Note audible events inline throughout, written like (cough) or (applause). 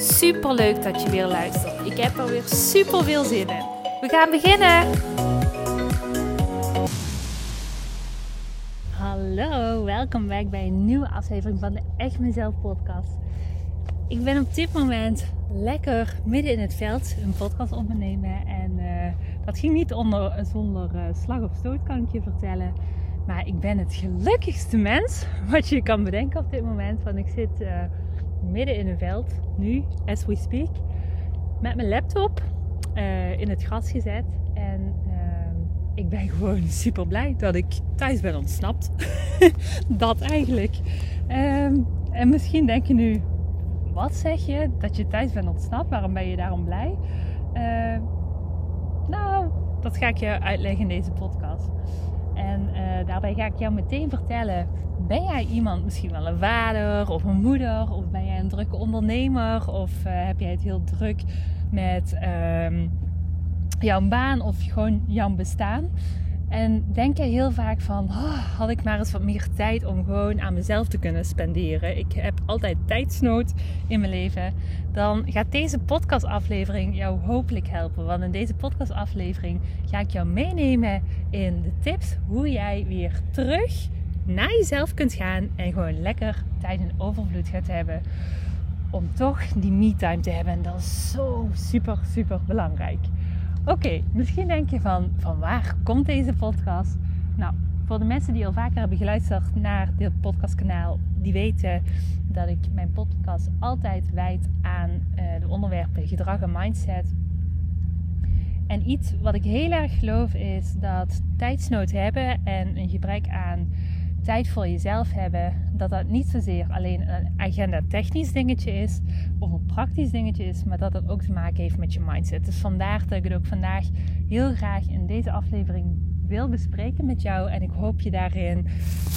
Super leuk dat je weer luistert. Ik heb er weer super veel zin in. We gaan beginnen. Hallo, welkom back bij een nieuwe aflevering van de Echt Mezelf podcast. Ik ben op dit moment lekker midden in het veld een podcast opnemen en uh, dat ging niet onder, zonder uh, slag of stoot kan ik je vertellen. Maar ik ben het gelukkigste mens wat je kan bedenken op dit moment. Want ik zit uh, midden in een veld, nu, as we speak, met mijn laptop uh, in het gras gezet. En uh, ik ben (laughs) gewoon super blij dat ik thuis ben ontsnapt. (laughs) dat eigenlijk. Um, en misschien denk je nu, wat zeg je? Dat je thuis bent ontsnapt? Waarom ben je daarom blij? Uh, nou, dat ga ik je uitleggen in deze podcast. En uh, daarbij ga ik jou meteen vertellen: ben jij iemand, misschien wel een vader of een moeder, of ben jij een drukke ondernemer, of uh, heb jij het heel druk met uh, jouw baan of gewoon jouw bestaan? En denk jij heel vaak van, oh, had ik maar eens wat meer tijd om gewoon aan mezelf te kunnen spenderen. Ik heb altijd tijdsnood in mijn leven. Dan gaat deze podcastaflevering jou hopelijk helpen. Want in deze podcastaflevering ga ik jou meenemen in de tips hoe jij weer terug naar jezelf kunt gaan. En gewoon lekker tijd in overvloed gaat hebben. Om toch die me-time te hebben. En dat is zo super, super belangrijk. Oké, misschien denk je van, van waar komt deze podcast? Nou, voor de mensen die al vaker hebben geluisterd naar dit podcastkanaal, die weten dat ik mijn podcast altijd wijd aan uh, de onderwerpen gedrag en mindset. En iets wat ik heel erg geloof is dat tijdsnood hebben en een gebrek aan tijd voor jezelf hebben, dat dat niet zozeer alleen een agenda technisch dingetje is of een praktisch dingetje is, maar dat dat ook te maken heeft met je mindset. Dus vandaar dat ik het ook vandaag heel graag in deze aflevering wil bespreken met jou. En ik hoop je daarin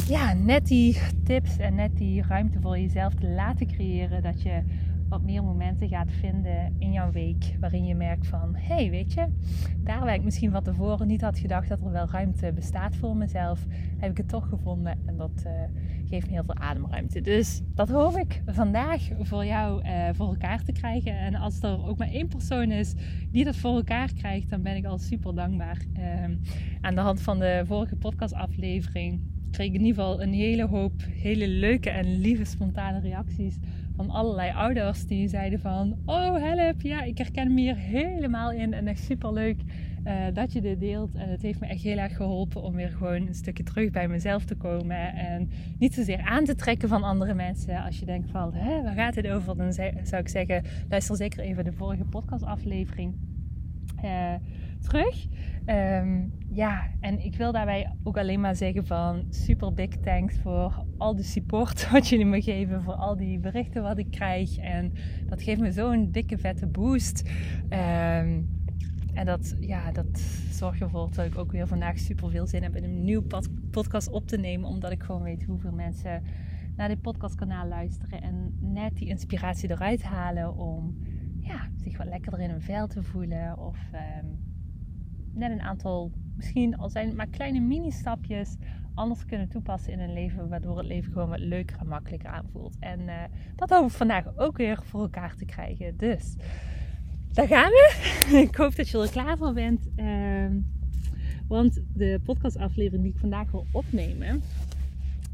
ja, net die tips en net die ruimte voor jezelf te laten creëren. Dat je wat meer momenten gaat vinden in jouw week. Waarin je merkt van, hé hey, weet je, daar waar ik misschien van tevoren niet had gedacht dat er wel ruimte bestaat voor mezelf, heb ik het toch gevonden. En dat uh, geeft me heel veel ademruimte. Dus dat hoop ik vandaag voor jou uh, voor elkaar te krijgen. En als er ook maar één persoon is die dat voor elkaar krijgt, dan ben ik al super dankbaar. Uh, aan de hand van de vorige podcastaflevering kreeg ik in ieder geval een hele hoop hele leuke en lieve spontane reacties van allerlei ouders die zeiden van... Oh, help, ja, ik herken me hier helemaal in en echt super leuk uh, dat je dit deelt. En het heeft me echt heel erg geholpen om weer gewoon een stukje terug bij mezelf te komen. En niet zozeer aan te trekken van andere mensen. Als je denkt van, hè, waar gaat dit over? Dan zou ik zeggen, luister zeker even de vorige podcastaflevering uh, terug. Um, ja, en ik wil daarbij ook alleen maar zeggen van super big thanks voor al de support (laughs) wat jullie me geven, voor al die berichten wat ik krijg. En dat geeft me zo'n dikke vette boost. Um, en dat, ja, dat zorgt ervoor dat ik ook weer vandaag super veel zin heb in een nieuw podcast op te nemen. Omdat ik gewoon weet hoeveel mensen naar dit podcastkanaal luisteren. En net die inspiratie eruit halen om ja, zich wat lekkerder in een vel te voelen. Of um, net een aantal, misschien al zijn het maar kleine mini-stapjes, anders kunnen toepassen in hun leven. Waardoor het leven gewoon wat leuker en makkelijker aanvoelt. En uh, dat hoop ik vandaag ook weer voor elkaar te krijgen. Dus daar gaan we. (laughs) ik hoop dat je er klaar voor bent. Uh, want de podcastaflevering die ik vandaag wil opnemen,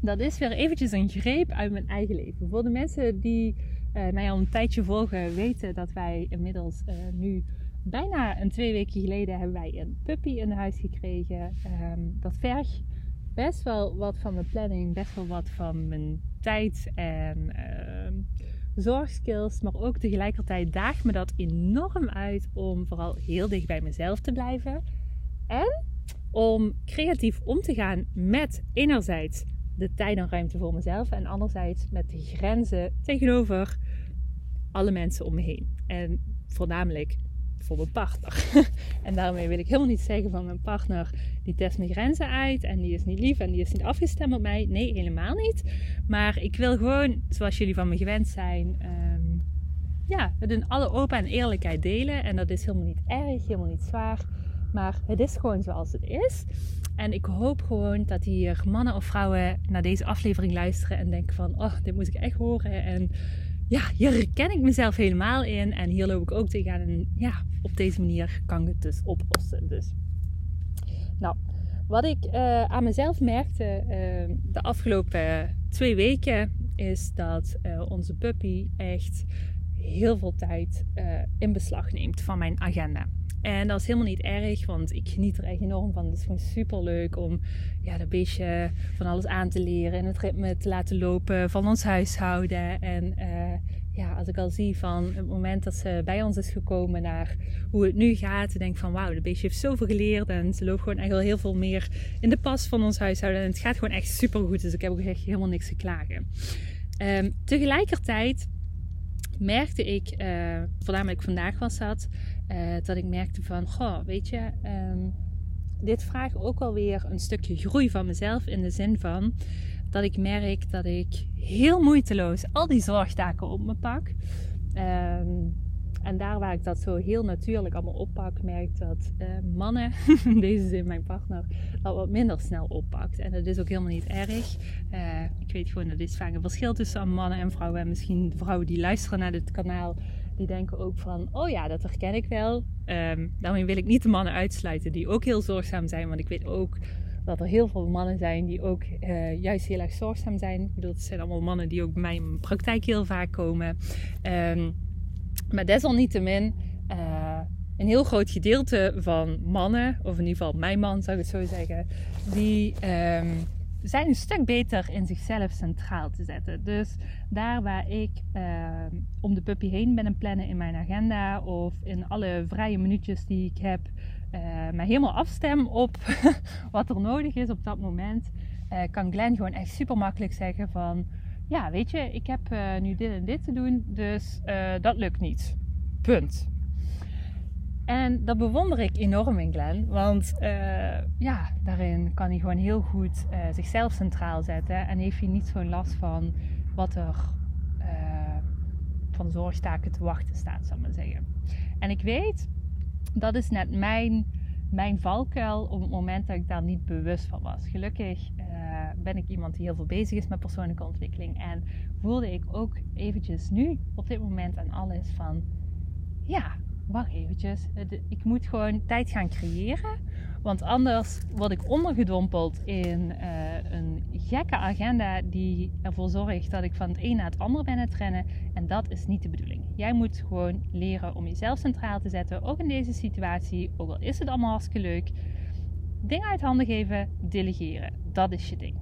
dat is weer eventjes een greep uit mijn eigen leven. Voor de mensen die uh, mij al een tijdje volgen, weten dat wij inmiddels uh, nu bijna een twee weken geleden hebben wij een puppy in huis gekregen. Um, dat vergt best wel wat van mijn planning, best wel wat van mijn tijd en uh, zorgskills. Maar ook tegelijkertijd daagt me dat enorm uit om vooral heel dicht bij mezelf te blijven. En om creatief om te gaan met enerzijds de tijd en ruimte voor mezelf. En anderzijds met de grenzen tegenover alle mensen om me heen. En voornamelijk voor mijn partner. (laughs) en daarmee wil ik helemaal niet zeggen van mijn partner die test mijn grenzen uit en die is niet lief en die is niet afgestemd op mij. Nee, helemaal niet. Maar ik wil gewoon, zoals jullie van me gewend zijn, um, ja, het in alle open en eerlijkheid delen. En dat is helemaal niet erg, helemaal niet zwaar. Maar het is gewoon zoals het is. En ik hoop gewoon dat hier mannen of vrouwen naar deze aflevering luisteren en denken van, oh, dit moet ik echt horen. En ja, hier herken ik mezelf helemaal in. En hier loop ik ook tegenaan. En ja, op deze manier kan ik het dus oplossen. Dus, nou, wat ik uh, aan mezelf merkte uh, de afgelopen twee weken is dat uh, onze puppy echt heel veel tijd in beslag neemt van mijn agenda. En dat is helemaal niet erg, want ik geniet er echt enorm van. Het is gewoon super leuk om ja, dat beestje van alles aan te leren en het ritme te laten lopen van ons huishouden. En uh, ja, als ik al zie van het moment dat ze bij ons is gekomen naar hoe het nu gaat, denk ik van wauw, dat beestje heeft zoveel geleerd en ze loopt gewoon echt wel heel veel meer in de pas van ons huishouden. En het gaat gewoon echt super goed, dus ik heb ook echt helemaal niks te klagen. Um, tegelijkertijd merkte ik, uh, voornamelijk vandaag was dat, uh, dat ik merkte van, goh, weet je, um, dit vraagt ook alweer een stukje groei van mezelf in de zin van dat ik merk dat ik heel moeiteloos al die zorgtaken op me pak. Um, en daar waar ik dat zo heel natuurlijk allemaal oppak, merk dat uh, mannen, in (laughs) deze zin mijn partner, dat wat minder snel oppakt. En dat is ook helemaal niet erg. Uh, ik weet gewoon dat is vaak een verschil tussen mannen en vrouwen. En misschien vrouwen die luisteren naar dit kanaal, die denken ook van, oh ja, dat herken ik wel. Um, daarmee wil ik niet de mannen uitsluiten die ook heel zorgzaam zijn. Want ik weet ook dat er heel veel mannen zijn die ook uh, juist heel erg zorgzaam zijn. Ik bedoel, het zijn allemaal mannen die ook bij mijn praktijk heel vaak komen. Um, maar desalniettemin, uh, een heel groot gedeelte van mannen, of in ieder geval mijn man zou ik het zo zeggen, die um, zijn een stuk beter in zichzelf centraal te zetten. Dus daar waar ik uh, om de puppy heen ben en plannen in mijn agenda of in alle vrije minuutjes die ik heb, uh, helemaal afstem op (laughs) wat er nodig is op dat moment, uh, kan Glenn gewoon echt super makkelijk zeggen van ja, weet je, ik heb uh, nu dit en dit te doen, dus dat lukt niet. Punt. En dat bewonder ik enorm in Glenn, want uh, ja, daarin kan hij gewoon heel goed zichzelf centraal zetten en heeft hij niet zo'n last van wat er van zorgtaken te wachten staat, zal ik maar zeggen. En ik weet, dat is net mijn, mijn valkuil op het moment dat ik daar niet bewust van was. Gelukkig ben ik iemand die heel veel bezig is met persoonlijke ontwikkeling. En voelde ik ook eventjes nu, op dit moment aan alles van... Ja, wacht eventjes. Ik moet gewoon tijd gaan creëren. Want anders word ik ondergedompeld in uh, een gekke agenda die ervoor zorgt dat ik van het een naar het ander ben het rennen. En dat is niet de bedoeling. Jij moet gewoon leren om jezelf centraal te zetten, ook in deze situatie. Ook al is het allemaal hartstikke leuk. Dingen uit handen geven, delegeren. Dat is je ding.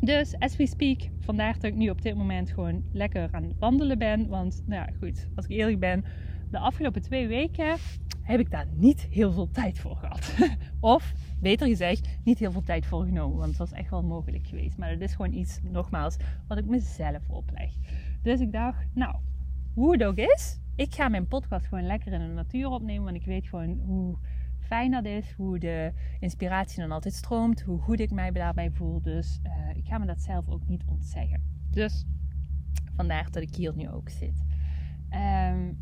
Dus as we speak, vandaar dat ik nu op dit moment gewoon lekker aan het wandelen ben. Want nou ja, goed, als ik eerlijk ben, de afgelopen twee weken heb ik daar niet heel veel tijd voor gehad. (laughs) of beter gezegd, niet heel veel tijd voor genomen. Want het was echt wel mogelijk geweest. Maar het is gewoon iets, nogmaals, wat ik mezelf opleg. Dus ik dacht, nou, hoe het ook is, ik ga mijn podcast gewoon lekker in de natuur opnemen. Want ik weet gewoon hoe fijn dat is, hoe de inspiratie dan altijd stroomt, hoe goed ik mij daarbij voel. Dus uh, ik ga me dat zelf ook niet ontzeggen. Dus vandaar dat ik hier nu ook zit. Um,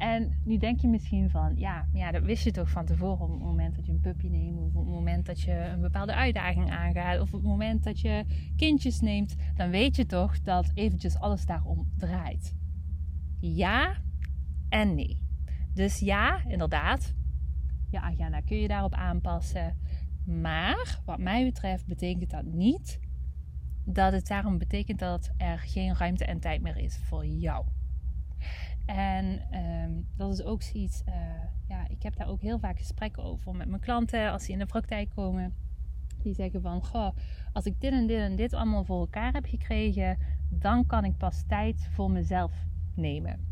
en nu denk je misschien van, ja, ja, dat wist je toch van tevoren op het moment dat je een puppy neemt, of op het moment dat je een bepaalde uitdaging aangaat, of op het moment dat je kindjes neemt, dan weet je toch dat eventjes alles daarom draait. Ja en nee. Dus ja, inderdaad, je agenda kun je daarop aanpassen. Maar wat mij betreft betekent dat niet dat het daarom betekent dat er geen ruimte en tijd meer is voor jou. En um, dat is ook zoiets, uh, ja, ik heb daar ook heel vaak gesprekken over met mijn klanten als die in de praktijk komen. Die zeggen van, goh, als ik dit en dit en dit allemaal voor elkaar heb gekregen, dan kan ik pas tijd voor mezelf nemen.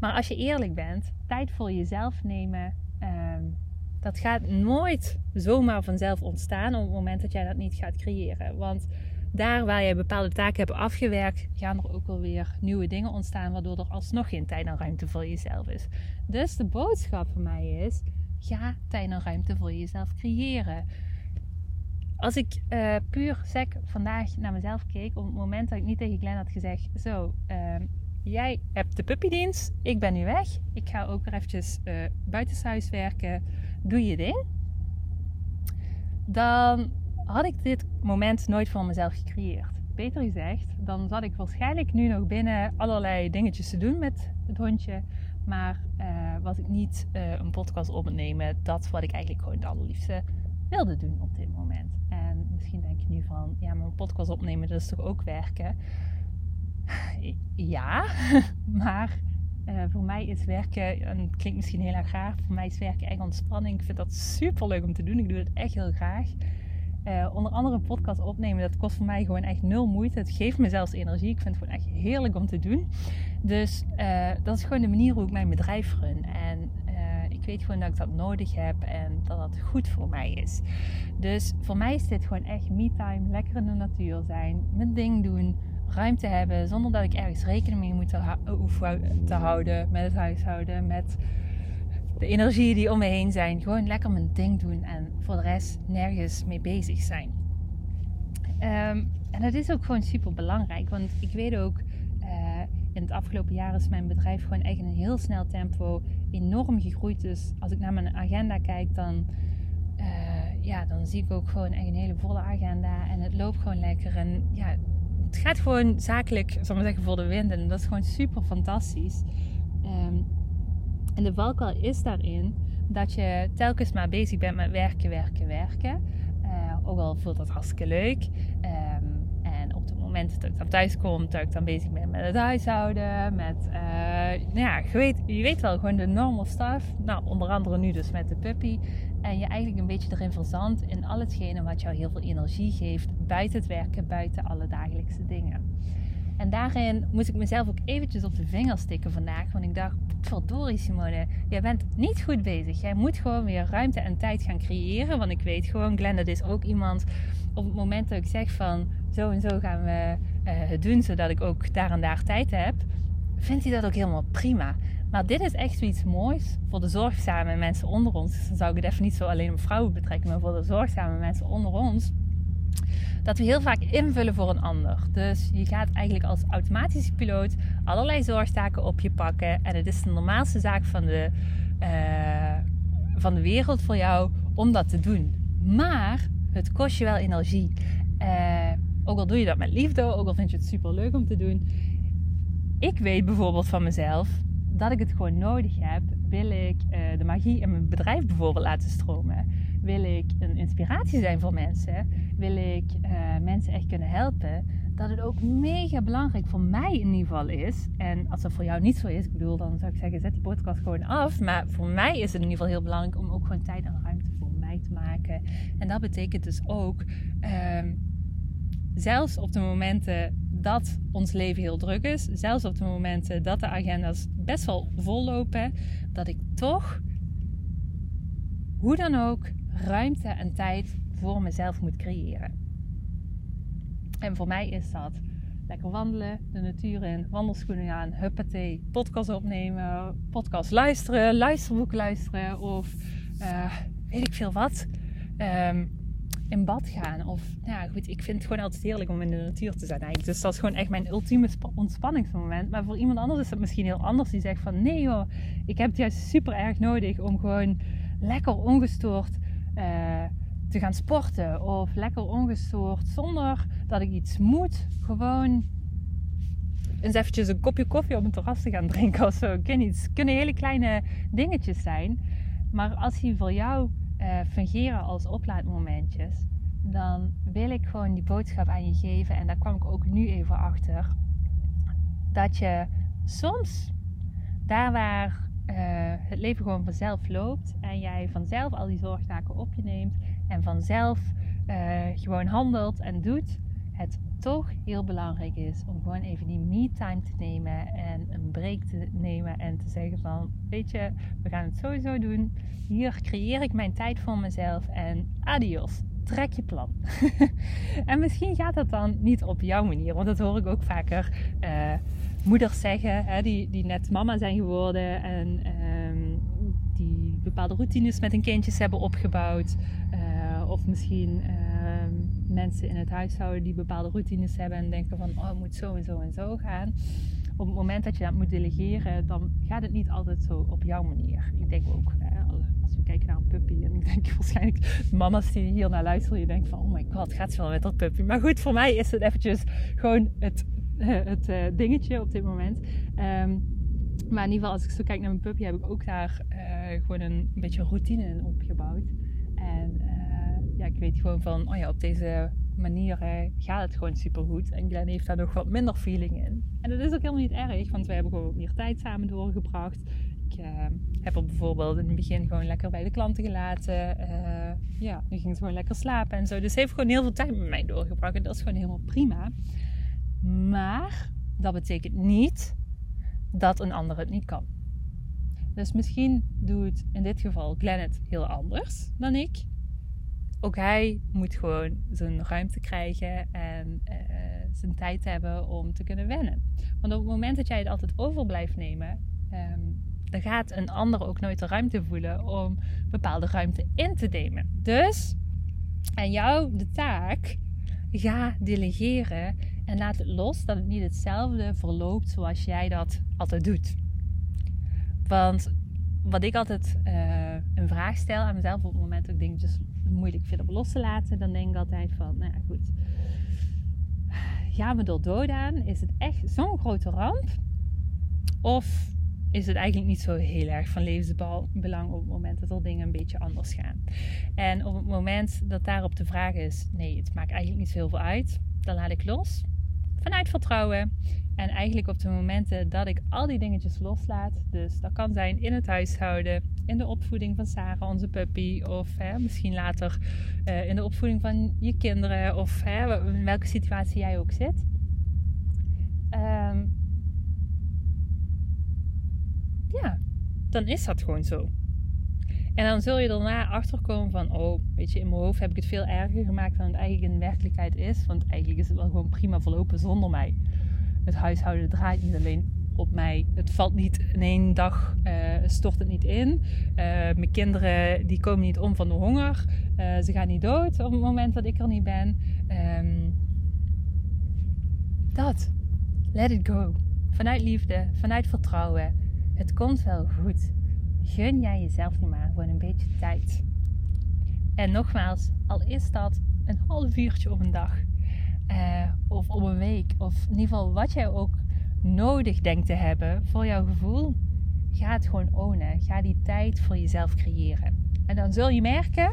Maar als je eerlijk bent, tijd voor jezelf nemen, um, dat gaat nooit zomaar vanzelf ontstaan op het moment dat jij dat niet gaat creëren. Want daar waar je bepaalde taken hebt afgewerkt, gaan er ook wel weer nieuwe dingen ontstaan, waardoor er alsnog geen tijd en ruimte voor jezelf is. Dus de boodschap van mij is: ga tijd en ruimte voor jezelf creëren. Als ik uh, puur sec vandaag naar mezelf keek, op het moment dat ik niet tegen Glenn had gezegd: Zo, uh, jij hebt de puppydienst, ik ben nu weg. Ik ga ook weer eventjes uh, buitenshuis werken. Doe je ding. Dan had ik dit moment nooit voor mezelf gecreëerd. Beter gezegd, dan zat ik waarschijnlijk nu nog binnen allerlei dingetjes te doen met het hondje. Maar uh, was ik niet uh, een podcast opnemen, dat wat ik eigenlijk gewoon het allerliefste wilde doen op dit moment. En misschien denk je nu van, ja, een podcast opnemen, dat is toch ook werken? Ja, (laughs) maar uh, voor mij is werken, en het klinkt misschien heel erg graag, voor mij is werken echt ontspanning. Ik vind dat super leuk om te doen. Ik doe het echt heel graag. Uh, onder andere podcast opnemen, dat kost voor mij gewoon echt nul moeite. Het geeft me zelfs energie. Ik vind het gewoon echt heerlijk om te doen. Dus uh, dat is gewoon de manier hoe ik mijn bedrijf run. En ik weet gewoon dat ik dat nodig heb en dat dat goed voor mij is. Dus voor mij is dit gewoon echt me-time. Lekker in de natuur zijn, mijn ding doen ruimte hebben zonder dat ik ergens rekening mee moet te houden met het huishouden, met de energieën die om me heen zijn. Gewoon lekker mijn ding doen en voor de rest nergens mee bezig zijn. Um, en dat is ook gewoon super belangrijk, want ik weet ook. Uh, in het afgelopen jaar is mijn bedrijf gewoon echt in een heel snel tempo enorm gegroeid. Dus als ik naar mijn agenda kijk, dan, uh, ja, dan zie ik ook gewoon echt een hele volle agenda. En het loopt gewoon lekker. En ja, het gaat gewoon zakelijk, zal ik maar zeggen, voor de wind. En dat is gewoon super fantastisch. Um, en de valkuil is daarin dat je telkens maar bezig bent met werken, werken, werken. Uh, ook al voelt dat hartstikke leuk. Um, en op het moment dat ik dan thuis kom, dat ik dan bezig ben met het huishouden. Met, uh, nou ja, je weet, je weet wel, gewoon de normal stuff. Nou, onder andere nu dus met de puppy. En je eigenlijk een beetje erin verzandt in al hetgene wat jou heel veel energie geeft. Buiten het werken, buiten alle dagelijkse dingen. En daarin moest ik mezelf ook eventjes op de vingers stikken vandaag. Want ik dacht, verdorie Simone, jij bent niet goed bezig. Jij moet gewoon weer ruimte en tijd gaan creëren. Want ik weet gewoon, Glenn, dat is ook iemand... Op het moment dat ik zeg van, zo en zo gaan we uh, het doen... zodat ik ook daar en daar tijd heb... vindt hij dat ook helemaal prima. Maar dit is echt zoiets moois voor de zorgzame mensen onder ons. Dus dan zou ik het even niet zo alleen op vrouwen betrekken... maar voor de zorgzame mensen onder ons dat we heel vaak invullen voor een ander. Dus je gaat eigenlijk als automatische piloot allerlei zorgtaken op je pakken. En het is de normaalste zaak van de, uh, van de wereld voor jou om dat te doen. Maar het kost je wel energie. Uh, ook al doe je dat met liefde, ook al vind je het super leuk om te doen. Ik weet bijvoorbeeld van mezelf dat ik het gewoon nodig heb. Wil ik uh, de magie in mijn bedrijf bijvoorbeeld laten stromen? Wil ik een inspiratie zijn voor mensen? Wil ik uh, mensen echt kunnen helpen? Dat het ook mega belangrijk voor mij in ieder geval is. En als dat voor jou niet zo is, ik bedoel, dan zou ik zeggen, zet die podcast gewoon af. Maar voor mij is het in ieder geval heel belangrijk om ook gewoon tijd en ruimte voor mij te maken. En dat betekent dus ook, uh, zelfs op de momenten dat ons leven heel druk is, zelfs op de momenten dat de agenda's best wel vol lopen, dat ik toch, hoe dan ook, ruimte en tijd voor mezelf moet creëren. En voor mij is dat lekker wandelen, de natuur in, wandelschoenen aan, huppatee, podcast opnemen, podcast luisteren, luisterboek luisteren of uh, weet ik veel wat. Um, in bad gaan. Of nou ja, goed, ik vind het gewoon altijd heerlijk om in de natuur te zijn. Dus dat is gewoon echt mijn ultieme ontspanningsmoment. Maar voor iemand anders is het misschien heel anders. Die zegt van nee joh, ik heb het juist super erg nodig om gewoon lekker ongestoord uh, te gaan sporten. Of lekker ongestoord zonder dat ik iets moet. Gewoon eens eventjes een kopje koffie op een terras te gaan (laughs) drinken of zo. Ik ken iets. Het kunnen hele kleine dingetjes zijn. Maar als die voor jou uh, fungeren als oplaadmomentjes, dan wil ik gewoon die boodschap aan je geven. En daar kwam ik ook nu even achter. Dat je soms daar waar uh, het leven gewoon vanzelf loopt en jij vanzelf al die zorgtaken op je neemt en vanzelf uh, gewoon handelt en doet, het toch heel belangrijk is om gewoon even die me-time te nemen en een break te nemen en te zeggen van, weet je, we gaan het sowieso doen. Hier creëer ik mijn tijd voor mezelf en adios. trek je plan. (laughs) en misschien gaat dat dan niet op jouw manier, want dat hoor ik ook vaker uh, moeders zeggen, hè, die, die net mama zijn geworden en ehm, die bepaalde routines met hun kindjes hebben opgebouwd. Uh, of misschien ehm, mensen in het huishouden die bepaalde routines hebben en denken van, oh, het moet zo en zo en zo gaan op het moment dat je dat moet delegeren, dan gaat het niet altijd zo op jouw manier. Ik denk ook, als we kijken naar een puppy, en ik (laughs) denk waarschijnlijk mama's die hier naar luisteren, je denkt van, oh my god, gaat ze wel met dat puppy? Maar goed, voor mij is het eventjes gewoon het, (laughs) het uh, dingetje op dit moment. Um, maar in ieder geval, als ik zo kijk naar mijn puppy, heb ik ook daar uh, gewoon een, beetje routine in opgebouwd. En uh, ja, ik weet gewoon van, oh ja, op deze manier gaat het gewoon supergoed. En Glenn heeft daar nog wat minder feeling in. En dat is ook helemaal niet erg, want we hebben gewoon meer tijd samen doorgebracht. Ik heb er bijvoorbeeld in het begin gewoon lekker bij de klanten gelaten. Ja, nu ging het gewoon lekker slapen en zo. Dus ze heeft gewoon heel veel tijd met mij doorgebracht. En dat is gewoon helemaal prima. Maar dat betekent niet dat een ander het niet kan. Dus misschien doet in dit geval Glenn het heel anders dan ik ook hij moet gewoon zijn ruimte krijgen en uh, zijn tijd hebben om te kunnen wennen. Want op het moment dat jij het altijd over blijft nemen, um, dan gaat een ander ook nooit de ruimte voelen om bepaalde ruimte in te nemen. Dus aan jou de taak, ga delegeren en laat het los dat het niet hetzelfde verloopt zoals jij dat altijd doet. Want wat ik altijd uh, een vraag stel aan mezelf op het moment dat ik dingetjes moeilijk vind om los te laten, dan denk ik altijd van, nou ja, goed. Gaan we er dood aan? Is het echt zo'n grote ramp? Of is het eigenlijk niet zo heel erg van levensbelang op het moment dat er dingen een beetje anders gaan? En op het moment dat daarop de vraag is, nee, het maakt eigenlijk niet zo heel veel uit, dan laat ik los. Vanuit vertrouwen. En eigenlijk op de momenten dat ik al die dingetjes loslaat, dus dat kan zijn in het huishouden, in de opvoeding van Sarah, onze puppy, of hè, misschien later uh, in de opvoeding van je kinderen, of hè, in welke situatie jij ook zit. Um, ja, dan is dat gewoon zo. En dan zul je daarna achterkomen van, oh, weet je, in mijn hoofd heb ik het veel erger gemaakt dan het eigenlijk in werkelijkheid is. Want eigenlijk is het wel gewoon prima verlopen zonder mij het huishouden draait niet alleen op mij. Het valt niet in één dag, uh, stort het niet in. Uh, mijn kinderen die komen niet om van de honger. Uh, ze gaan niet dood op het moment dat ik er niet ben. Um, dat. Let it go. Vanuit liefde, vanuit vertrouwen. Het komt wel goed. Gun jij jezelf nu maar gewoon een beetje tijd. En nogmaals, al is dat een half uurtje op een dag. Uh, of op een week. Of in ieder geval wat jij ook nodig denkt te hebben voor jouw gevoel. Ga het gewoon ownen. Ga die tijd voor jezelf creëren. En dan zul je merken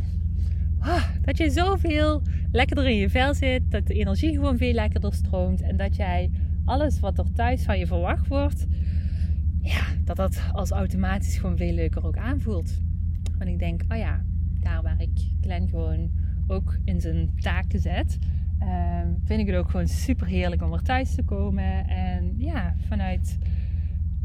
oh, dat je zoveel lekkerder in je vel zit. Dat de energie gewoon veel lekkerder stroomt. En dat jij alles wat er thuis van je verwacht wordt. Ja, dat dat als automatisch gewoon veel leuker ook aanvoelt. Want ik denk, oh ja, daar waar ik Glenn gewoon ook in zijn taken zet Ehm, vind ik het ook gewoon super heerlijk om er thuis te komen. En ja, vanuit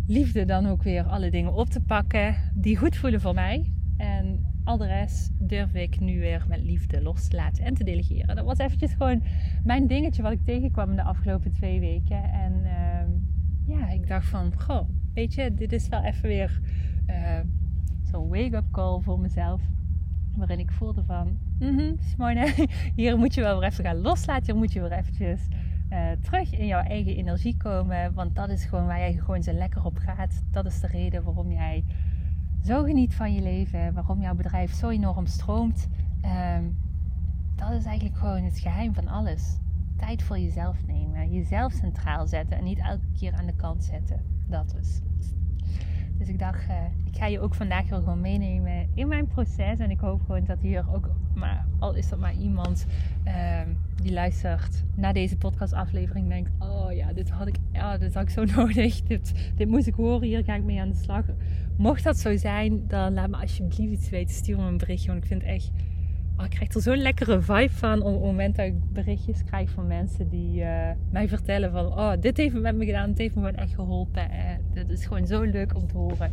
liefde dan ook weer alle dingen op te pakken die goed voelen voor mij. En al de rest durf ik nu weer met liefde los te laten en te delegeren. Dat was eventjes gewoon mijn dingetje wat ik tegenkwam de afgelopen twee weken. En uh, ja, ik dacht van, goh, weet je, dit is wel even weer uh, zo'n wake-up call voor mezelf. Waarin ik voelde van, mm Simone, (laughs) hier moet je wel weer even gaan loslaten. Hier moet je weer eventjes uh, terug in jouw eigen energie komen. Want dat is gewoon waar jij gewoon zo lekker op gaat. Dat is de reden waarom jij zo geniet van je leven. Waarom jouw bedrijf zo enorm stroomt. Um, dat is eigenlijk gewoon het geheim van alles. Tijd voor jezelf nemen. Jezelf centraal zetten. En niet elke keer aan de kant zetten. Dat is. Dus ik dacht, uh, ik ga je ook vandaag weer gewoon meenemen in mijn proces. En ik hoop gewoon dat hier ook, maar al is dat maar iemand uh, die luistert naar deze podcastaflevering, denkt: Oh ja, dit had ik, ja, dit had ik zo (laughs) nodig. Dit, dit moest ik horen. Hier ga ik mee aan de slag. Mocht dat zo zijn, dan laat me alsjeblieft iets weten. Stuur me een berichtje. Want ik vind echt oh, ik krijg er zo'n lekkere vibe van op het moment dat ik berichtjes krijg van mensen die uh, mij vertellen van oh, dit heeft me met me gedaan, dit heeft me echt geholpen. Eh, dat is gewoon zo leuk om te horen.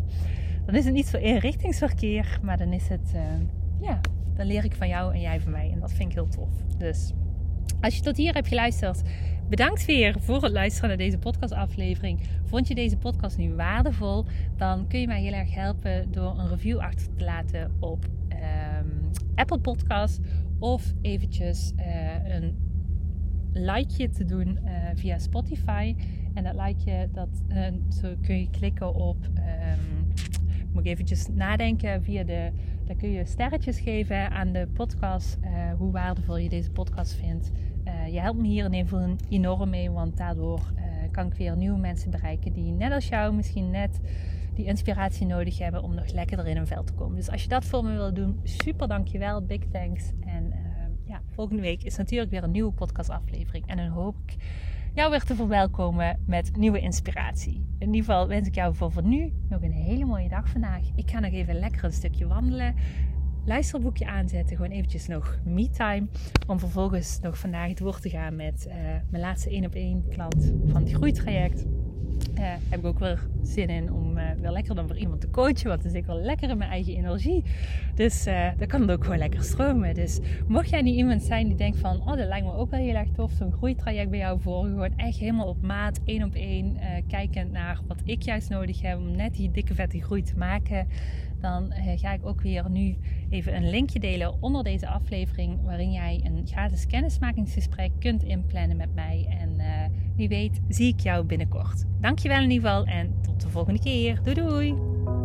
Dan is het niet zo inrichtingsverkeer, maar dan is het uh, ja, dan leer ik van jou en jij van mij. En dat vind ik heel tof. Dus als je tot hier hebt geluisterd, bedankt weer voor het luisteren naar deze podcastaflevering. Vond je deze podcast nu waardevol? Dan kun je mij heel erg helpen door een review achter te laten op Apple Podcast of eventjes uh, een likeje te doen uh, via Spotify. En dat likeje, dat, uh, zo kun je klikken op, um, moet ik eventjes nadenken, via de, daar kun je sterretjes geven aan de podcast, hoe waardevol je deze podcast vindt. je helpt me hier in ieder enorm mee, want daardoor kan ik weer nieuwe mensen bereiken die net als jou misschien net die inspiratie nodig hebben om nog lekkerder in een veld te komen. Dus als je dat voor me wil doen, super dankjewel, big thanks. En ja, volgende week is natuurlijk weer een nieuwe podcastaflevering. En dan hoop ik jou weer te verwelkomen met nieuwe inspiratie. In ieder geval wens ik jou voor, voor nu nog een hele mooie dag vandaag. Ik ga nog even lekker een stukje wandelen. Luisterboekje aanzetten, gewoon eventjes nog me-time. Om vervolgens nog vandaag door te gaan met uh, mijn laatste 1 op 1 klant van het groeitraject. Uh, heb ik ook weer zin in om uh, wel lekker dan voor iemand te coachen. Want dan zit ik wel lekker in mijn eigen energie. Dus uh, dan kan het ook gewoon lekker stromen. Dus mocht jij niet iemand zijn die denkt van... Oh, dat lijkt me ook wel heel erg tof. Zo'n groeitraject bij jou volgen. Gewoon echt helemaal op maat, één op één. kijkend naar wat ik juist nodig heb om net die dikke vette groei te maken dan ga ik ook weer nu even een linkje delen onder deze aflevering. Waarin jij een gratis kennismakingsgesprek kunt inplannen met mij. En uh, wie weet zie ik jou binnenkort. Dankjewel in ieder geval en tot de volgende keer. Doei doei!